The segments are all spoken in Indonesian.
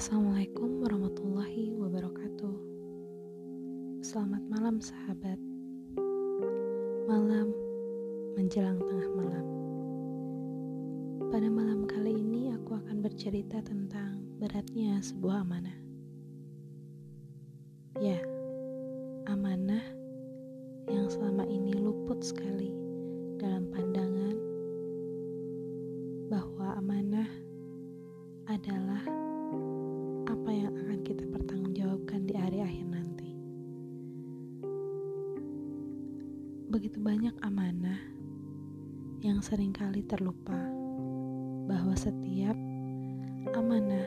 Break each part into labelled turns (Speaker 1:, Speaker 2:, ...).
Speaker 1: Assalamualaikum warahmatullahi wabarakatuh. Selamat malam, sahabat. Malam menjelang tengah malam. Pada malam kali ini, aku akan bercerita tentang beratnya sebuah amanah. Ya, amanah yang selama ini luput sekali dalam pandangan bahwa amanah adalah Begitu banyak amanah yang sering kali terlupa bahwa setiap amanah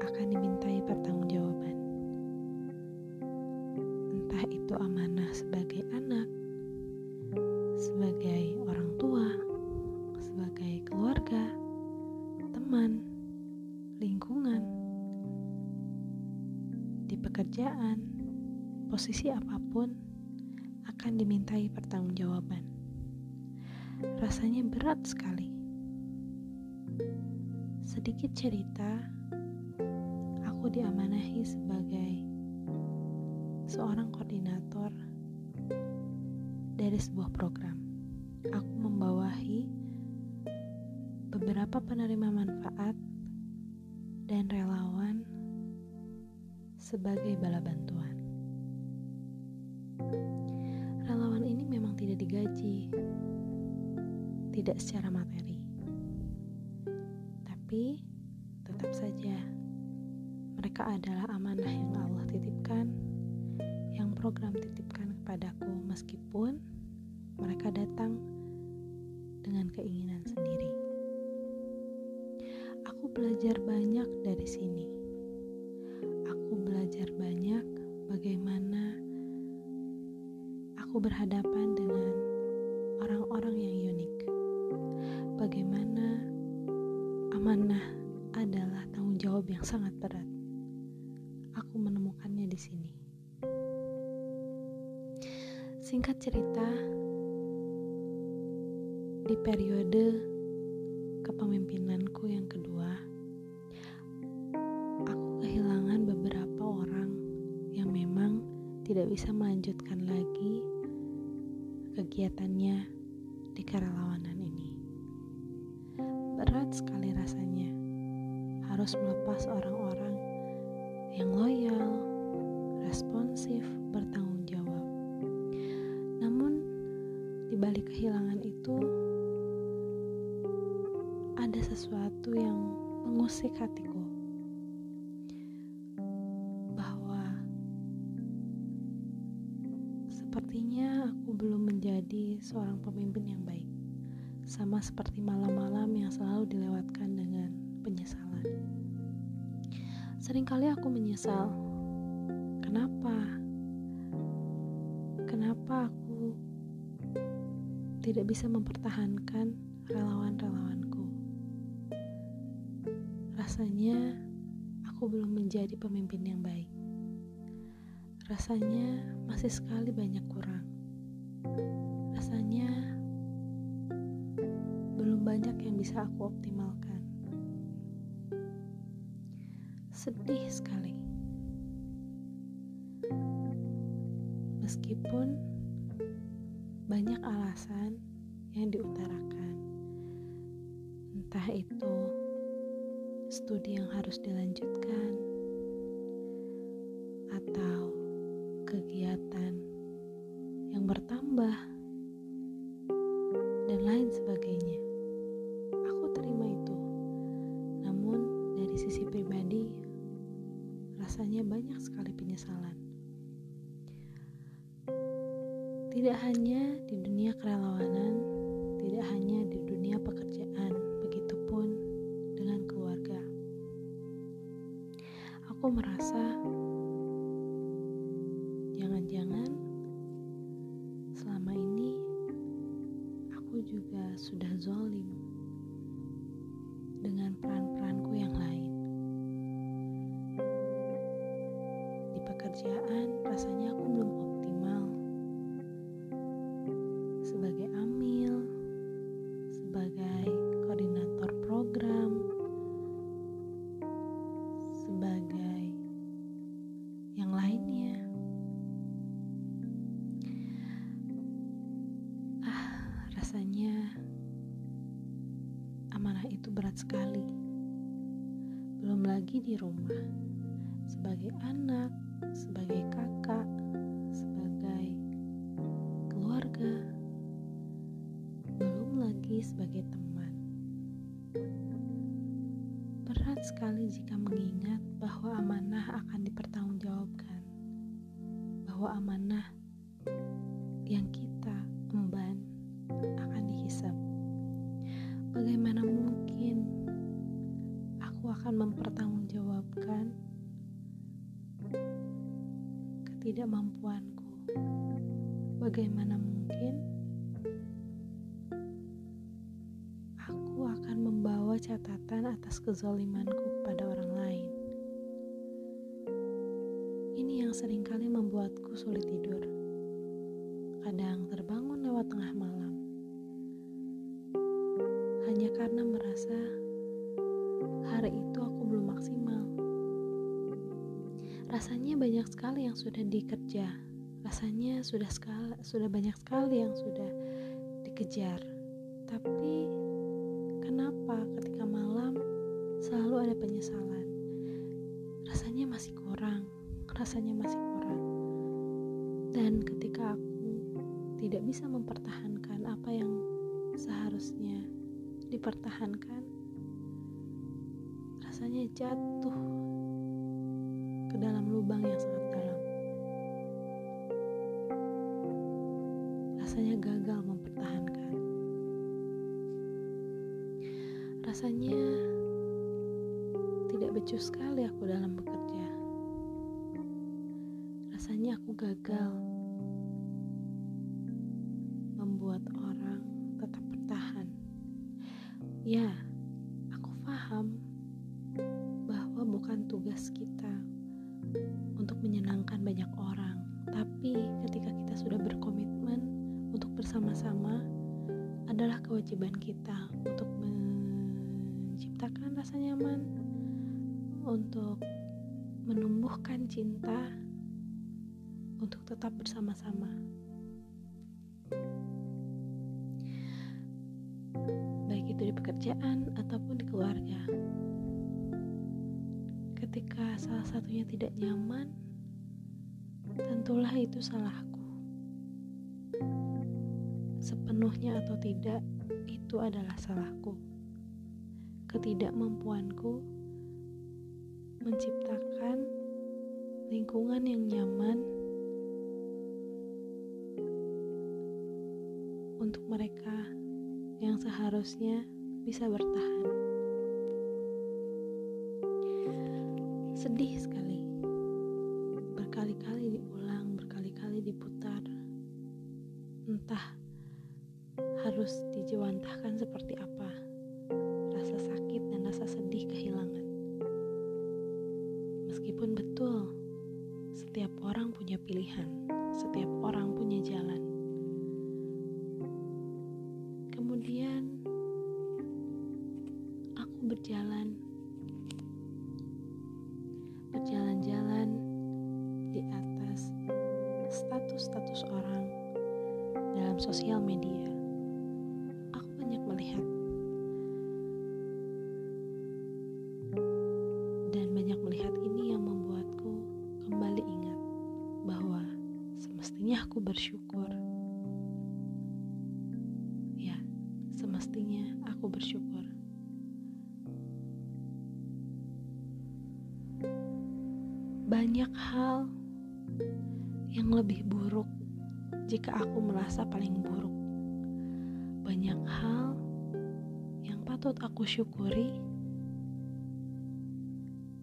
Speaker 1: akan dimintai pertanggungjawaban. Entah itu amanah sebagai anak, sebagai orang tua, sebagai keluarga, teman, lingkungan, di pekerjaan, posisi apa pun akan dimintai pertanggungjawaban. Rasanya berat sekali. Sedikit cerita, aku diamanahi sebagai seorang koordinator dari sebuah program. Aku membawahi beberapa penerima manfaat dan relawan sebagai bala bantuan. Tidak digaji, tidak secara materi, tapi tetap saja mereka adalah amanah yang Allah titipkan, yang program titipkan kepadaku, meskipun mereka datang dengan keinginan sendiri. Aku belajar banyak dari sini. Aku belajar banyak bagaimana aku berhadapan dengan orang-orang yang unik. Bagaimana amanah adalah tanggung jawab yang sangat berat. Aku menemukannya di sini. Singkat cerita, di periode kepemimpinanku yang kedua, aku kehilangan beberapa orang yang memang tidak bisa melanjutkan lagi kegiatannya di kerelawanan ini. Berat sekali rasanya harus melepas orang-orang yang loyal, responsif, bertanggung jawab. Namun, di balik kehilangan itu, ada sesuatu yang mengusik hatiku seorang pemimpin yang baik sama seperti malam-malam yang selalu dilewatkan dengan penyesalan sering kali aku menyesal kenapa kenapa aku tidak bisa mempertahankan relawan-relawanku Rasanya aku belum menjadi pemimpin yang baik. Rasanya masih sekali banyak kurang. Rasanya belum banyak yang bisa aku optimalkan. Sedih sekali. Meskipun banyak alasan yang diutarakan. Entah itu studi yang harus dilanjutkan, atau kegiatan yang bertambah, pekerjaan rasanya aku belum optimal. Sebagai amil, sebagai koordinator program, sebagai yang lainnya. Ah, rasanya amanah itu berat sekali. Belum lagi di rumah sebagai anak, sebagai kakak, sebagai keluarga, belum lagi sebagai teman. Berat sekali jika mengingat bahwa amanah akan dipertanggungjawabkan, bahwa amanah yang kita emban akan dihisap. Bagaimana mungkin aku akan mempertanggungjawabkan ketidakmampuanku? Bagaimana mungkin aku akan membawa catatan atas kezalimanku kepada orang lain? Ini yang sering kali membuatku sulit tidur. Kadang terbangun lewat tengah malam hanya karena merasa hari itu aku belum maksimal. Rasanya banyak sekali yang sudah dikerja, rasanya sudah sekali, sudah banyak sekali yang sudah dikejar. Tapi kenapa ketika malam selalu ada penyesalan? Rasanya masih kurang, rasanya masih kurang. Dan ketika aku tidak bisa mempertahankan apa yang seharusnya dipertahankan, rasanya jatuh ke dalam lubang yang sangat dalam. Rasanya gagal mempertahankan. Rasanya tidak becus sekali aku dalam bekerja. Rasanya aku gagal membuat orang tetap bertahan. Ya, aku paham bahwa bukan tugas kita untuk menyenangkan banyak orang, tapi ketika kita sudah berkomitmen untuk bersama-sama, adalah kewajiban kita untuk menciptakan rasa nyaman, untuk menumbuhkan cinta, untuk tetap bersama-sama. itu di pekerjaan ataupun di keluarga. Ketika salah satunya tidak nyaman, tentulah itu salahku. Sepenuhnya atau tidak, itu adalah salahku. Ketidakmampuanku menciptakan lingkungan yang nyaman untuk mereka yang seharusnya bisa bertahan. Punya pilihan, setiap orang punya jalan. Hal yang lebih buruk jika aku merasa paling buruk. Banyak hal yang patut aku syukuri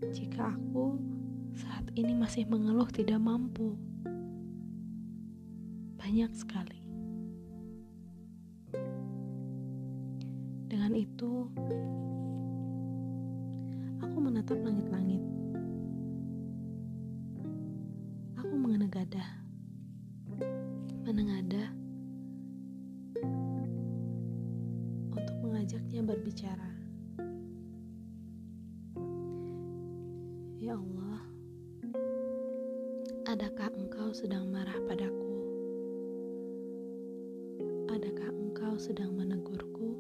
Speaker 1: jika aku saat ini masih mengeluh tidak mampu. Banyak sekali. Dengan itu, aku menatap langit-langit menengadah menengadah untuk mengajaknya berbicara. Ya Allah adakah engkau sedang marah padaku? Adakah engkau sedang menegurku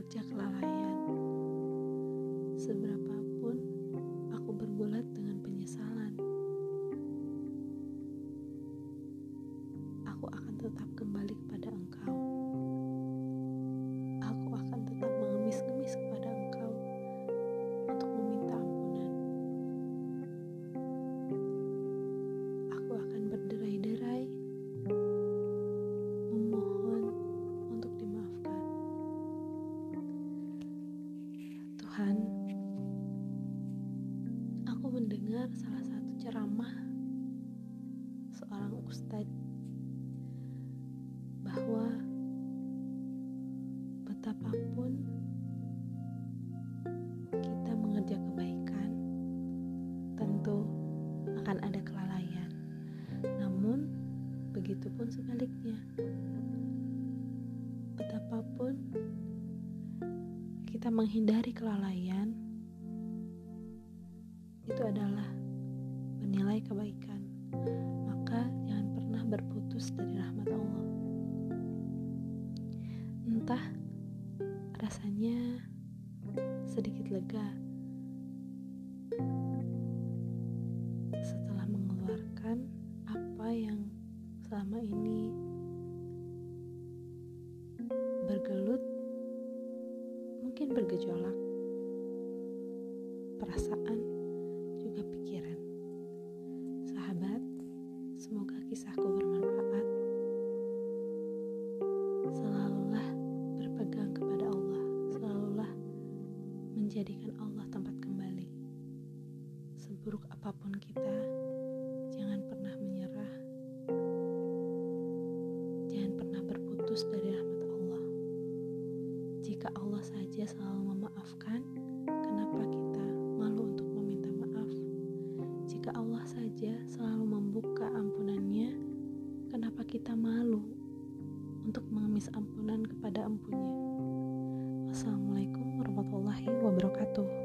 Speaker 1: mengerja kelalaian, betapapun kita mengerja kebaikan, tentu akan ada kelalaian. Namun, begitupun sebaliknya. Betapapun kita menghindari kelalaian, itu adalah menilai kebaikan. Maka jangan pernah berputus dari rahmat Allah. Entah rasanya sedikit lega setelah mengeluarkan apa yang selama ini bergelut, mungkin bergejolak, perasaan Jika Allah saja selalu memaafkan, kenapa kita malu untuk meminta maaf? Jika Allah saja selalu membuka ampunannya, kenapa kita malu untuk mengemis ampunan kepada empunya? Wassalamualaikum warahmatullahi wabarakatuh.